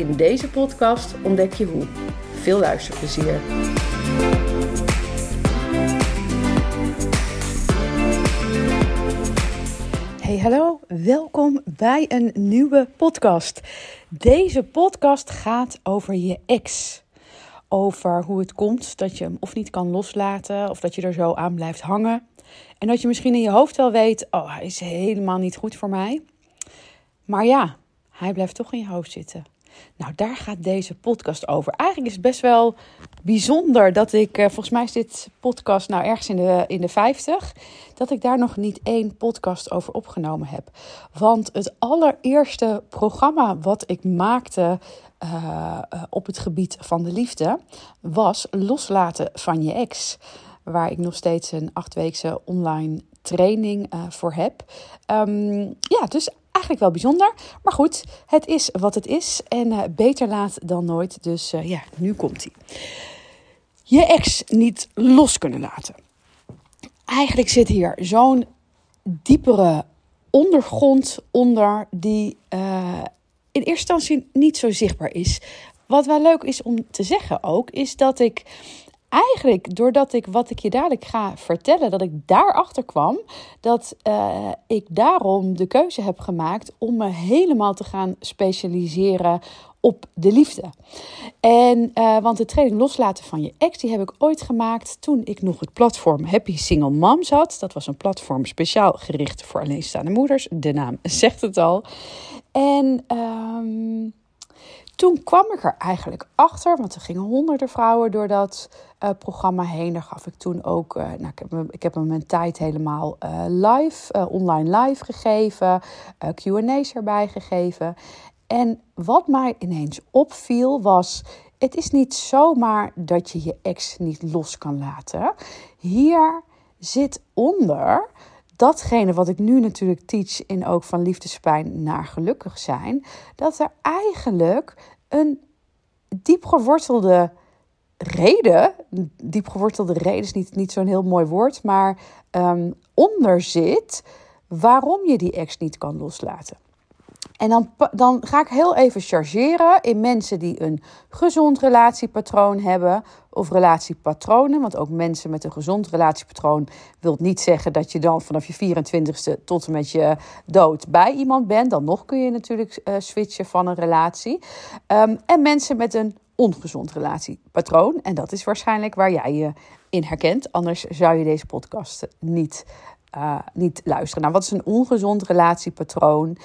In deze podcast ontdek je hoe. Veel luisterplezier. Hey, hallo. Welkom bij een nieuwe podcast. Deze podcast gaat over je ex. Over hoe het komt dat je hem of niet kan loslaten, of dat je er zo aan blijft hangen. En dat je misschien in je hoofd wel weet: oh, hij is helemaal niet goed voor mij. Maar ja, hij blijft toch in je hoofd zitten. Nou, daar gaat deze podcast over. Eigenlijk is het best wel bijzonder dat ik, eh, volgens mij is dit podcast nou ergens in de, in de 50, dat ik daar nog niet één podcast over opgenomen heb. Want het allereerste programma wat ik maakte uh, op het gebied van de liefde was Loslaten van je ex. Waar ik nog steeds een achtweekse online training voor heb. Um, ja, dus eigenlijk wel bijzonder. Maar goed, het is wat het is. En uh, beter laat dan nooit. Dus uh, ja, nu komt hij. Je ex niet los kunnen laten. Eigenlijk zit hier zo'n diepere ondergrond onder die uh, in eerste instantie niet zo zichtbaar is. Wat wel leuk is om te zeggen ook, is dat ik eigenlijk doordat ik wat ik je dadelijk ga vertellen, dat ik daarachter kwam, dat uh, ik daarom de keuze heb gemaakt om me helemaal te gaan specialiseren op de liefde. En uh, want de training loslaten van je ex, die heb ik ooit gemaakt toen ik nog het platform Happy Single Moms had. Dat was een platform speciaal gericht voor alleenstaande moeders. De naam zegt het al. En um, toen kwam ik er eigenlijk achter, want er gingen honderden vrouwen door dat uh, programma heen. Daar gaf ik toen ook, uh, nou, ik, heb ik mijn tijd helemaal uh, live, online live gegeven, QA's erbij gegeven. En wat mij ineens opviel was, het is niet zomaar dat je je ex niet los kan laten. Hier zit onder datgene wat ik nu natuurlijk teach in ook van liefdespijn naar gelukkig zijn, dat er eigenlijk een diep gewortelde reden, diep gewortelde reden is niet, niet zo'n heel mooi woord, maar um, onder zit waarom je die ex niet kan loslaten. En dan, dan ga ik heel even chargeren in mensen die een gezond relatiepatroon hebben of relatiepatronen. Want ook mensen met een gezond relatiepatroon wil niet zeggen dat je dan vanaf je 24ste tot en met je dood bij iemand bent. Dan nog kun je natuurlijk uh, switchen van een relatie. Um, en mensen met een ongezond relatiepatroon. En dat is waarschijnlijk waar jij je in herkent. Anders zou je deze podcast niet uh, niet luisteren. Nou, wat is een ongezond relatiepatroon?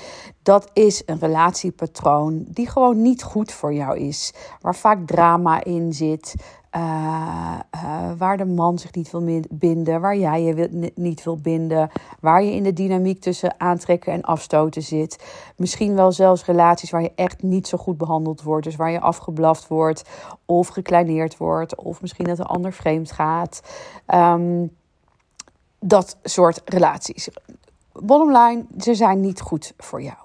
Dat is een relatiepatroon die gewoon niet goed voor jou is. Waar vaak drama in zit. Uh, uh, waar de man zich niet wil binden, waar jij je wil, niet wil binden, waar je in de dynamiek tussen aantrekken en afstoten zit. Misschien wel zelfs relaties waar je echt niet zo goed behandeld wordt, dus waar je afgeblaft wordt of gekleineerd wordt, of misschien dat een ander vreemd gaat. Um, dat soort relaties. Bottom line, ze zijn niet goed voor jou.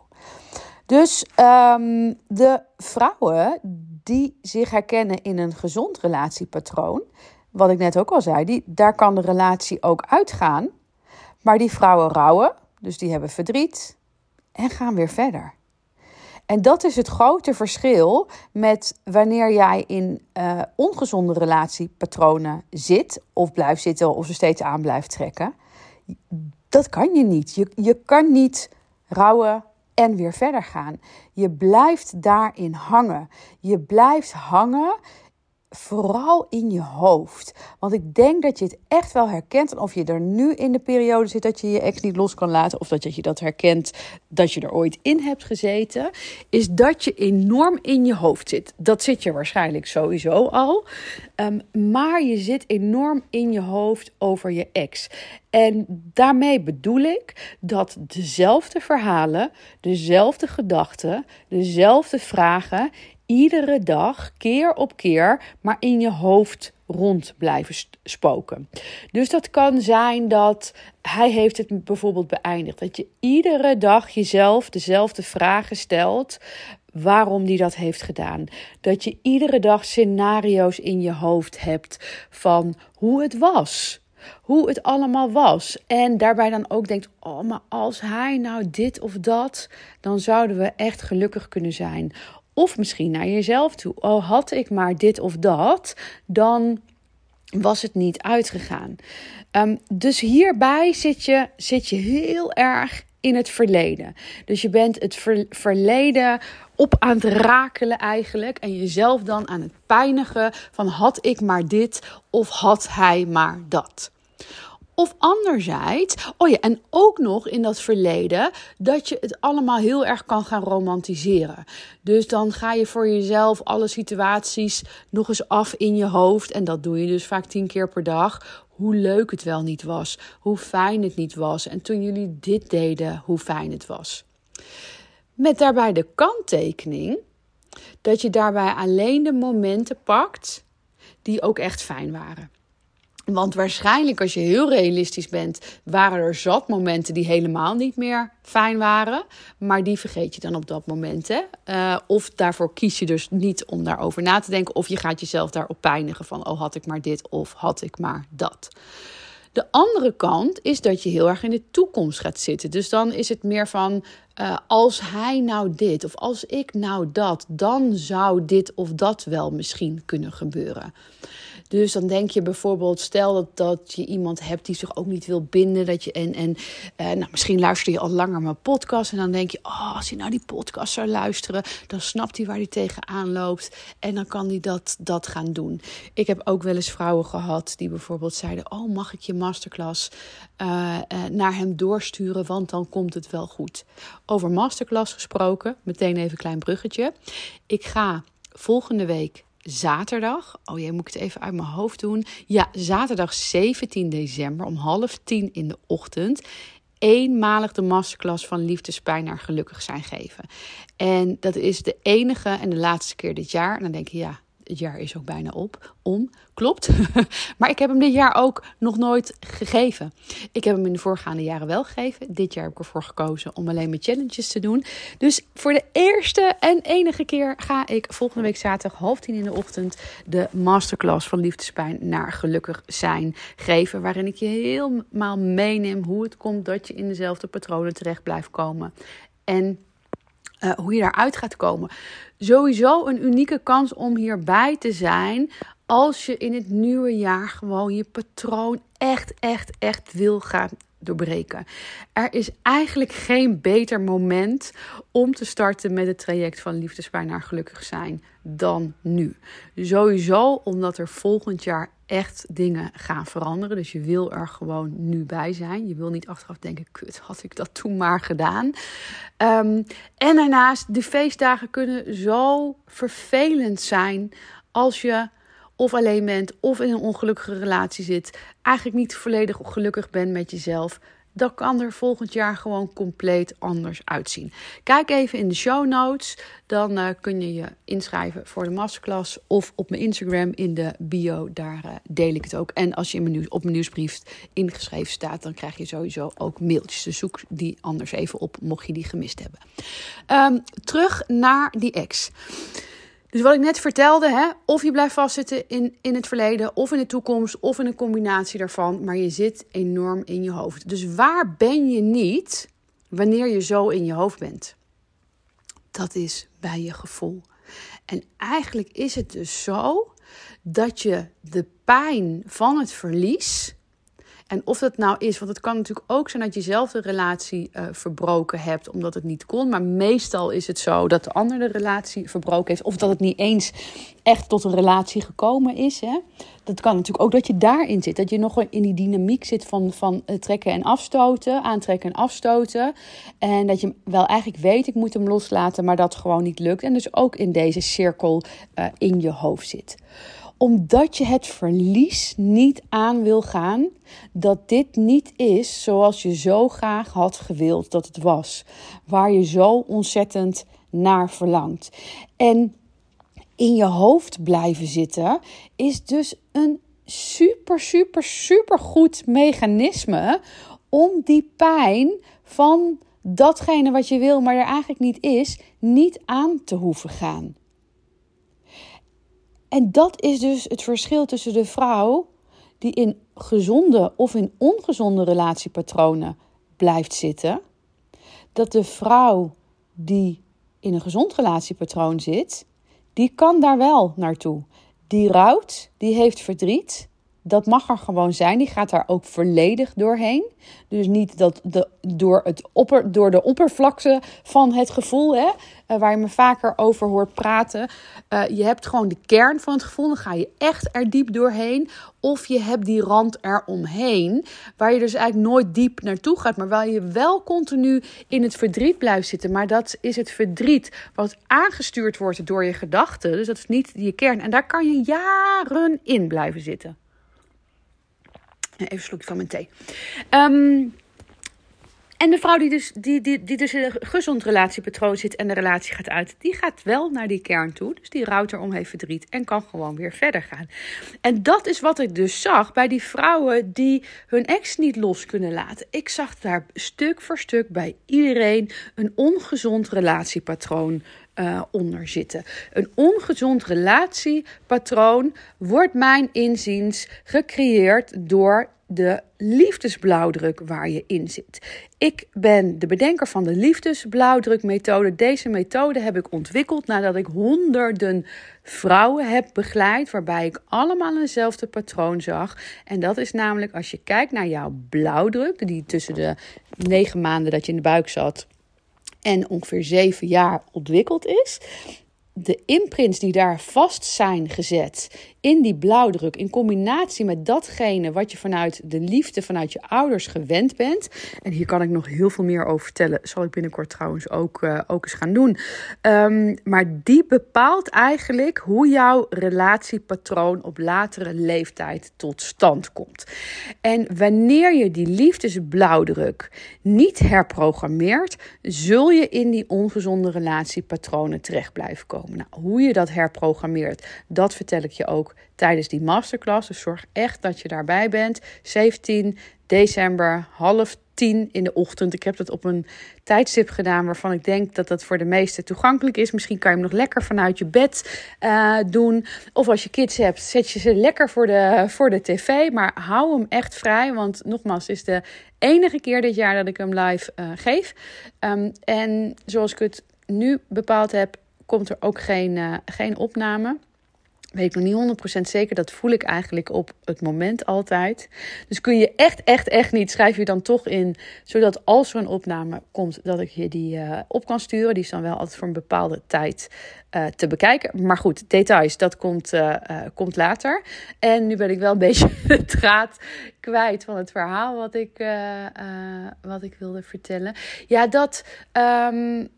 Dus um, de vrouwen die zich herkennen in een gezond relatiepatroon, wat ik net ook al zei, die, daar kan de relatie ook uitgaan. Maar die vrouwen rouwen, dus die hebben verdriet en gaan weer verder. En dat is het grote verschil met wanneer jij in uh, ongezonde relatiepatronen zit, of blijft zitten, of ze steeds aan blijft trekken. Dat kan je niet. Je, je kan niet rouwen en weer verder gaan. Je blijft daarin hangen. Je blijft hangen vooral in je hoofd. Want ik denk dat je het echt wel herkent. En of je er nu in de periode zit dat je je ex niet los kan laten. Of dat je dat herkent dat je er ooit in hebt gezeten. Is dat je enorm in je hoofd zit. Dat zit je waarschijnlijk sowieso al. Um, maar je zit enorm in je hoofd over je ex. En daarmee bedoel ik dat dezelfde verhalen, dezelfde gedachten, dezelfde vragen iedere dag, keer op keer, maar in je hoofd rond blijven spoken. Dus dat kan zijn dat hij heeft het bijvoorbeeld beëindigd. Dat je iedere dag jezelf dezelfde vragen stelt waarom die dat heeft gedaan. Dat je iedere dag scenario's in je hoofd hebt van hoe het was. Hoe het allemaal was. En daarbij dan ook denkt: oh, maar als hij nou dit of dat, dan zouden we echt gelukkig kunnen zijn. Of misschien naar jezelf toe. Oh, had ik maar dit of dat, dan was het niet uitgegaan. Um, dus hierbij zit je, zit je heel erg in het verleden. Dus je bent het verleden op aan het rakelen eigenlijk. En jezelf dan aan het pijnigen van had ik maar dit of had hij maar dat. Of anderzijds, oh ja, en ook nog in dat verleden, dat je het allemaal heel erg kan gaan romantiseren. Dus dan ga je voor jezelf alle situaties nog eens af in je hoofd. En dat doe je dus vaak tien keer per dag. Hoe leuk het wel niet was, hoe fijn het niet was. En toen jullie dit deden, hoe fijn het was. Met daarbij de kanttekening dat je daarbij alleen de momenten pakt die ook echt fijn waren. Want waarschijnlijk, als je heel realistisch bent, waren er zat momenten die helemaal niet meer fijn waren. Maar die vergeet je dan op dat moment. Hè? Uh, of daarvoor kies je dus niet om daarover na te denken. Of je gaat jezelf daarop pijnigen van, oh had ik maar dit of had ik maar dat. De andere kant is dat je heel erg in de toekomst gaat zitten. Dus dan is het meer van uh, als hij nou dit of als ik nou dat, dan zou dit of dat wel misschien kunnen gebeuren. Dus dan denk je bijvoorbeeld, stel dat, dat je iemand hebt die zich ook niet wil binden. Dat je, en en uh, nou, misschien luister je al langer mijn podcast. En dan denk je, oh, als hij nou die podcast zou luisteren, dan snapt hij waar hij tegenaan loopt. En dan kan hij dat, dat gaan doen. Ik heb ook wel eens vrouwen gehad die bijvoorbeeld zeiden: Oh, mag ik je masterclass uh, uh, naar hem doorsturen? Want dan komt het wel goed. Over masterclass gesproken, meteen even een klein bruggetje. Ik ga volgende week zaterdag. Oh jee, moet ik het even uit mijn hoofd doen? Ja, zaterdag 17 december om half tien in de ochtend. Eenmalig de masterclass van liefdespijn naar gelukkig zijn geven. En dat is de enige en de laatste keer dit jaar. En dan denk je, ja, het jaar is ook bijna op, om. Klopt. maar ik heb hem dit jaar ook nog nooit gegeven. Ik heb hem in de voorgaande jaren wel gegeven. Dit jaar heb ik ervoor gekozen om alleen mijn challenges te doen. Dus voor de eerste en enige keer ga ik volgende week zaterdag half tien in de ochtend de masterclass van liefdespijn naar gelukkig zijn geven. Waarin ik je helemaal meeneem hoe het komt dat je in dezelfde patronen terecht blijft komen. En uh, hoe je daaruit gaat komen. Sowieso een unieke kans om hierbij te zijn. Als je in het nieuwe jaar gewoon je patroon echt, echt, echt wil gaan doorbreken. Er is eigenlijk geen beter moment om te starten met het traject van liefdespijn naar gelukkig zijn dan nu. Sowieso omdat er volgend jaar echt dingen gaan veranderen. Dus je wil er gewoon nu bij zijn. Je wil niet achteraf denken, kut, had ik dat toen maar gedaan. Um, en daarnaast, de feestdagen kunnen zo vervelend zijn als je of alleen bent of in een ongelukkige relatie zit, eigenlijk niet volledig gelukkig bent met jezelf, dan kan er volgend jaar gewoon compleet anders uitzien. Kijk even in de show notes. Dan uh, kun je je inschrijven voor de masterclass. Of op mijn Instagram in de bio. Daar uh, deel ik het ook. En als je in mijn op mijn nieuwsbrief ingeschreven staat. Dan krijg je sowieso ook mailtjes. Dus zoek die anders even op. Mocht je die gemist hebben. Um, terug naar die ex. Dus wat ik net vertelde, hè, of je blijft vastzitten in, in het verleden, of in de toekomst, of in een combinatie daarvan, maar je zit enorm in je hoofd. Dus waar ben je niet wanneer je zo in je hoofd bent? Dat is bij je gevoel. En eigenlijk is het dus zo dat je de pijn van het verlies en of dat nou is, want het kan natuurlijk ook zijn dat je zelf de relatie uh, verbroken hebt omdat het niet kon. Maar meestal is het zo dat de ander de relatie verbroken heeft. Of dat het niet eens echt tot een relatie gekomen is. Hè? Dat kan natuurlijk ook dat je daarin zit. Dat je nog in die dynamiek zit van, van eh, trekken en afstoten, aantrekken en afstoten. En dat je wel eigenlijk weet, ik moet hem loslaten, maar dat gewoon niet lukt. En dus ook in deze cirkel uh, in je hoofd zit omdat je het verlies niet aan wil gaan, dat dit niet is zoals je zo graag had gewild dat het was, waar je zo ontzettend naar verlangt. En in je hoofd blijven zitten, is dus een super, super, super goed mechanisme om die pijn van datgene wat je wil, maar er eigenlijk niet is, niet aan te hoeven gaan. En dat is dus het verschil tussen de vrouw die in gezonde of in ongezonde relatiepatronen blijft zitten. Dat de vrouw die in een gezond relatiepatroon zit, die kan daar wel naartoe. Die rouwt, die heeft verdriet, dat mag er gewoon zijn. Die gaat daar ook volledig doorheen. Dus niet dat de, door, het opper, door de oppervlakte van het gevoel, hè, uh, waar je me vaker over hoort praten. Uh, je hebt gewoon de kern van het gevoel. Dan ga je echt er diep doorheen. Of je hebt die rand eromheen. Waar je dus eigenlijk nooit diep naartoe gaat. Maar waar je wel continu in het verdriet blijft zitten. Maar dat is het verdriet wat aangestuurd wordt door je gedachten. Dus dat is niet je kern. En daar kan je jaren in blijven zitten. Even een slokje van mijn thee. Um, en de vrouw die dus, die, die, die dus in een gezond relatiepatroon zit en de relatie gaat uit, die gaat wel naar die kern toe. Dus die rouwt erom, heeft verdriet en kan gewoon weer verder gaan. En dat is wat ik dus zag bij die vrouwen die hun ex niet los kunnen laten. Ik zag daar stuk voor stuk bij iedereen een ongezond relatiepatroon uh, onder zitten. Een ongezond relatiepatroon wordt mijn inziens gecreëerd door de liefdesblauwdruk waar je in zit. Ik ben de bedenker van de liefdesblauwdrukmethode. Deze methode heb ik ontwikkeld nadat ik honderden vrouwen heb begeleid, waarbij ik allemaal eenzelfde patroon zag. En dat is namelijk als je kijkt naar jouw blauwdruk, die tussen de negen maanden dat je in de buik zat en ongeveer zeven jaar ontwikkeld is. De imprints die daar vast zijn gezet in die blauwdruk, in combinatie met datgene wat je vanuit de liefde, vanuit je ouders gewend bent. En hier kan ik nog heel veel meer over vertellen. Zal ik binnenkort trouwens ook, uh, ook eens gaan doen. Um, maar die bepaalt eigenlijk hoe jouw relatiepatroon op latere leeftijd tot stand komt. En wanneer je die liefdesblauwdruk niet herprogrammeert, zul je in die ongezonde relatiepatronen terecht blijven komen. Nou, hoe je dat herprogrammeert, dat vertel ik je ook tijdens die masterclass. Dus zorg echt dat je daarbij bent. 17 december, half tien in de ochtend. Ik heb dat op een tijdstip gedaan waarvan ik denk dat dat voor de meesten toegankelijk is. Misschien kan je hem nog lekker vanuit je bed uh, doen. Of als je kids hebt, zet je ze lekker voor de, voor de tv. Maar hou hem echt vrij. Want nogmaals, het is de enige keer dit jaar dat ik hem live uh, geef. Um, en zoals ik het nu bepaald heb, komt er ook geen, uh, geen opname. Weet ik nog niet 100% zeker. Dat voel ik eigenlijk op het moment altijd. Dus kun je echt, echt, echt niet. Schrijf je dan toch in. Zodat als er een opname komt, dat ik je die uh, op kan sturen. Die is dan wel altijd voor een bepaalde tijd uh, te bekijken. Maar goed, details, dat komt, uh, komt later. En nu ben ik wel een beetje de draad kwijt van het verhaal wat ik, wat ik wilde vertellen. Ja, dat, um,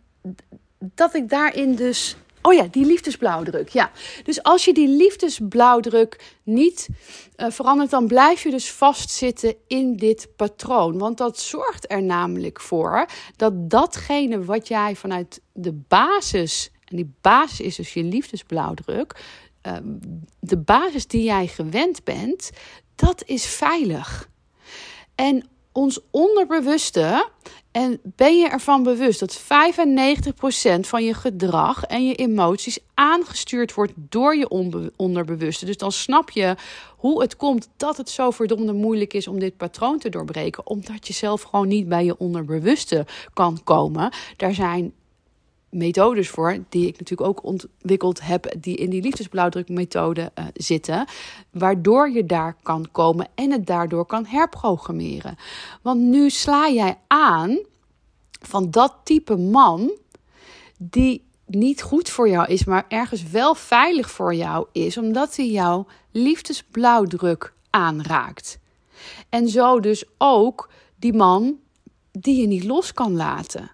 dat ik daarin dus Oh ja, die liefdesblauwdruk. Ja. Dus als je die liefdesblauwdruk niet uh, verandert, dan blijf je dus vastzitten in dit patroon. Want dat zorgt er namelijk voor dat datgene wat jij vanuit de basis, en die basis is dus je liefdesblauwdruk, uh, de basis die jij gewend bent, dat is veilig. En ons onderbewuste en ben je ervan bewust dat 95% van je gedrag en je emoties aangestuurd wordt door je onderbewuste? Dus dan snap je hoe het komt dat het zo verdomde moeilijk is om dit patroon te doorbreken, omdat je zelf gewoon niet bij je onderbewuste kan komen. Daar zijn methodes voor, die ik natuurlijk ook ontwikkeld heb, die in die liefdesblauwdrukmethode uh, zitten, waardoor je daar kan komen en het daardoor kan herprogrammeren. Want nu sla jij aan van dat type man die niet goed voor jou is, maar ergens wel veilig voor jou is, omdat hij jouw liefdesblauwdruk aanraakt. En zo dus ook die man die je niet los kan laten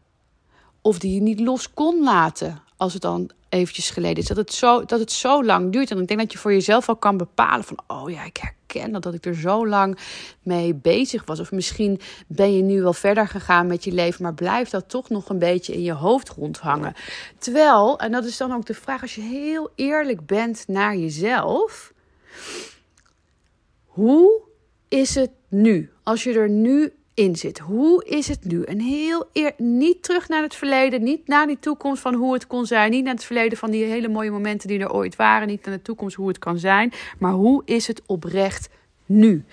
of die je niet los kon laten als het dan eventjes geleden is. Dat het zo, dat het zo lang duurt. En ik denk dat je voor jezelf al kan bepalen van... oh ja, ik herken dat, dat ik er zo lang mee bezig was. Of misschien ben je nu wel verder gegaan met je leven, maar blijft dat toch nog een beetje in je hoofd rondhangen. Terwijl, en dat is dan ook de vraag, als je heel eerlijk bent naar jezelf, hoe is het nu? Als je er nu in zit. Hoe is het nu? En heel eer, niet terug naar het verleden, niet naar die toekomst van hoe het kon zijn, niet naar het verleden van die hele mooie momenten die er ooit waren, niet naar de toekomst hoe het kan zijn, maar hoe is het oprecht nu?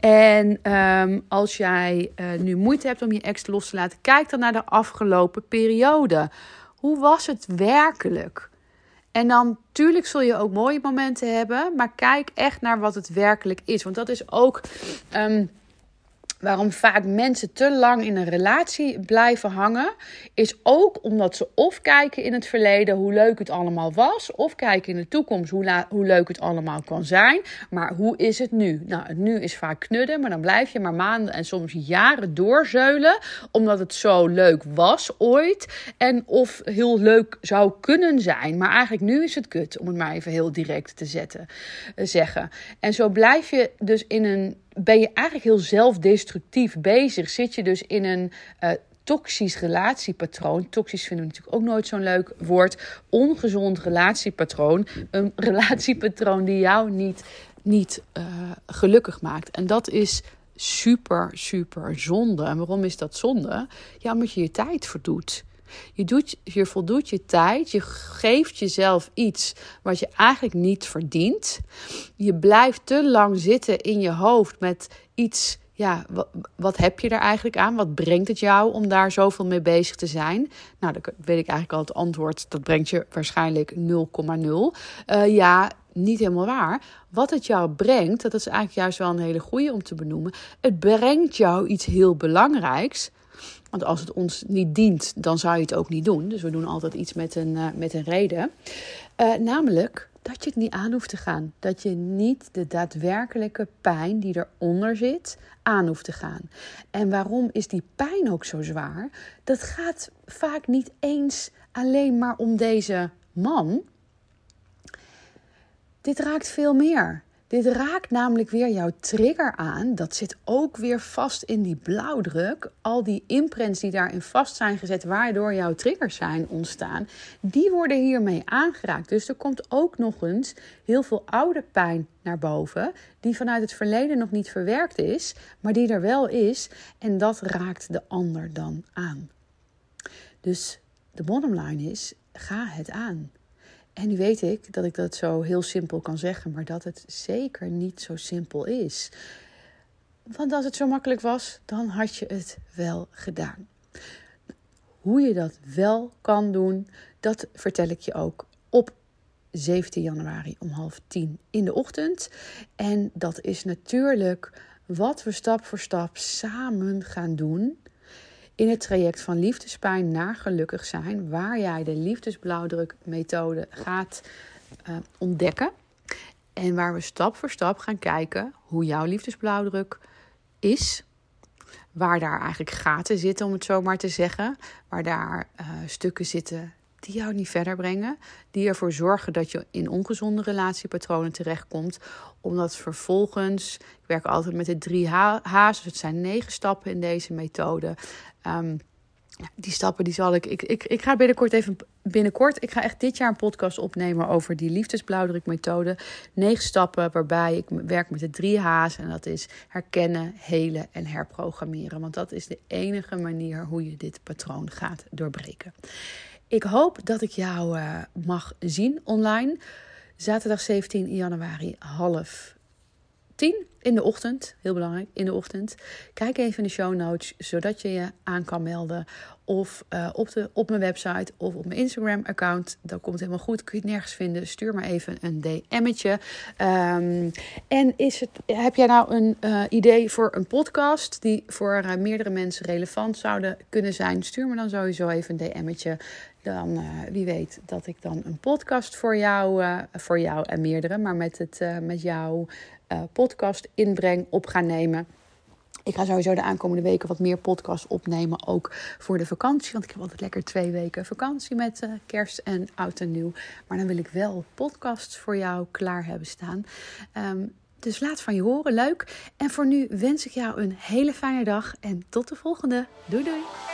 En um, als jij uh, nu moeite hebt om je ex los te laten, kijk dan naar de afgelopen periode. Hoe was het werkelijk? En dan, tuurlijk zul je ook mooie momenten hebben, maar kijk echt naar wat het werkelijk is. Want dat is ook. Um, waarom vaak mensen te lang in een relatie blijven hangen, is ook omdat ze of kijken in het verleden hoe leuk het allemaal was, of kijken in de toekomst hoe, hoe leuk het allemaal kan zijn. Maar hoe is het nu? Nou, het nu is vaak knudden, maar dan blijf je maar maanden en soms jaren doorzeulen, omdat het zo leuk was ooit en of heel leuk zou kunnen zijn. Maar eigenlijk nu is het kut, om het maar even heel direct te zetten, uh, zeggen. En zo blijf je dus in een ben je eigenlijk heel zelfdestructief bezig. Zit je dus in een uh, toxisch relatiepatroon. Toxisch vinden we natuurlijk ook nooit zo'n leuk woord. Ongezond relatiepatroon. Een relatiepatroon die jou niet, niet uh, gelukkig maakt. En dat is super, super zonde. En waarom is dat zonde? Ja, omdat je je tijd verdoet. Je, doet, voldoet je tijd. Je geeft jezelf iets wat je eigenlijk niet verdient. Je blijft te lang zitten in je hoofd met iets. Ja, wat, heb je er eigenlijk aan? Wat brengt het jou om daar zoveel mee bezig te zijn? Nou, dan weet ik eigenlijk al het antwoord. Dat brengt je waarschijnlijk 0,0. Uh, ja, niet helemaal waar. Wat het jou brengt, dat is eigenlijk juist wel een hele goede om te benoemen. Het brengt jou iets heel belangrijks. Want als het ons niet dient, dan zou je het ook niet doen. Dus we doen altijd iets met een, uh, met een reden. Uh, namelijk dat je het niet aan hoeft te gaan. Dat je niet de daadwerkelijke pijn die eronder zit aan hoeft te gaan. En waarom is die pijn ook zo zwaar? Dat gaat vaak niet eens alleen maar om deze man. Dit raakt veel meer. Dit raakt namelijk weer jouw trigger aan. Dat zit ook weer vast in die blauwdruk. Al die imprints die daarin vast zijn gezet, waardoor jouw triggers zijn ontstaan, die worden hiermee aangeraakt. Dus er komt ook nog eens heel veel oude pijn naar boven, die vanuit het verleden nog niet verwerkt is, maar die er wel is. En dat raakt de ander dan aan. Dus de bottom line is: ga het aan. En nu weet ik dat ik dat zo heel simpel kan zeggen, maar dat het zeker niet zo simpel is. Want als het zo makkelijk was, dan had je het wel gedaan. Hoe je dat wel kan doen, dat vertel ik je ook op 17 januari om half tien in de ochtend. En dat is natuurlijk wat we stap voor stap samen gaan doen in het traject van liefdespijn naar gelukkig zijn, waar jij de liefdesblauwdrukmethode gaat uh, ontdekken. En waar we stap voor stap gaan kijken hoe jouw liefdesblauwdruk is. Waar daar eigenlijk gaten zitten, om het zo maar te zeggen. Waar daar uh, stukken zitten die jou niet verder brengen. Die ervoor zorgen dat je in ongezonde relatiepatronen terechtkomt. Omdat vervolgens, ik werk altijd met de drie H's, dus het zijn negen stappen in deze methode. Um, die stappen die zal ik, ik, ik. Ik ga binnenkort even. Binnenkort. Ik ga echt dit jaar een podcast opnemen over die liefdesblauwdrukmethode. Negen stappen waarbij ik werk met de drie H's. En dat is herkennen, helen en herprogrammeren. Want dat is de enige manier hoe je dit patroon gaat doorbreken. Ik hoop dat ik jou uh, mag zien online. Zaterdag 17 januari, half 10 in de ochtend. Heel belangrijk, in de ochtend. Kijk even in de show notes, zodat je je aan kan melden. Of uh, op, de, op mijn website of op mijn Instagram-account. Dat komt helemaal goed. Kun je het nergens vinden. Stuur maar even een DM'tje. Um, en is het, heb jij nou een uh, idee voor een podcast die voor uh, meerdere mensen relevant zouden kunnen zijn? Stuur me dan sowieso even een DM'tje. Dan wie weet dat ik dan een podcast voor jou, voor jou en meerdere, maar met, het, met jou uh, podcast inbreng op gaan nemen. Ik ga sowieso de aankomende weken wat meer podcasts opnemen, ook voor de vakantie. Want ik heb altijd lekker twee weken vakantie met kerst en oud en nieuw. Maar dan wil ik wel podcasts voor jou klaar hebben staan. Um, Dus laat van je horen, leuk. En voor nu wens ik jou een hele fijne dag en tot de volgende. Doei doei.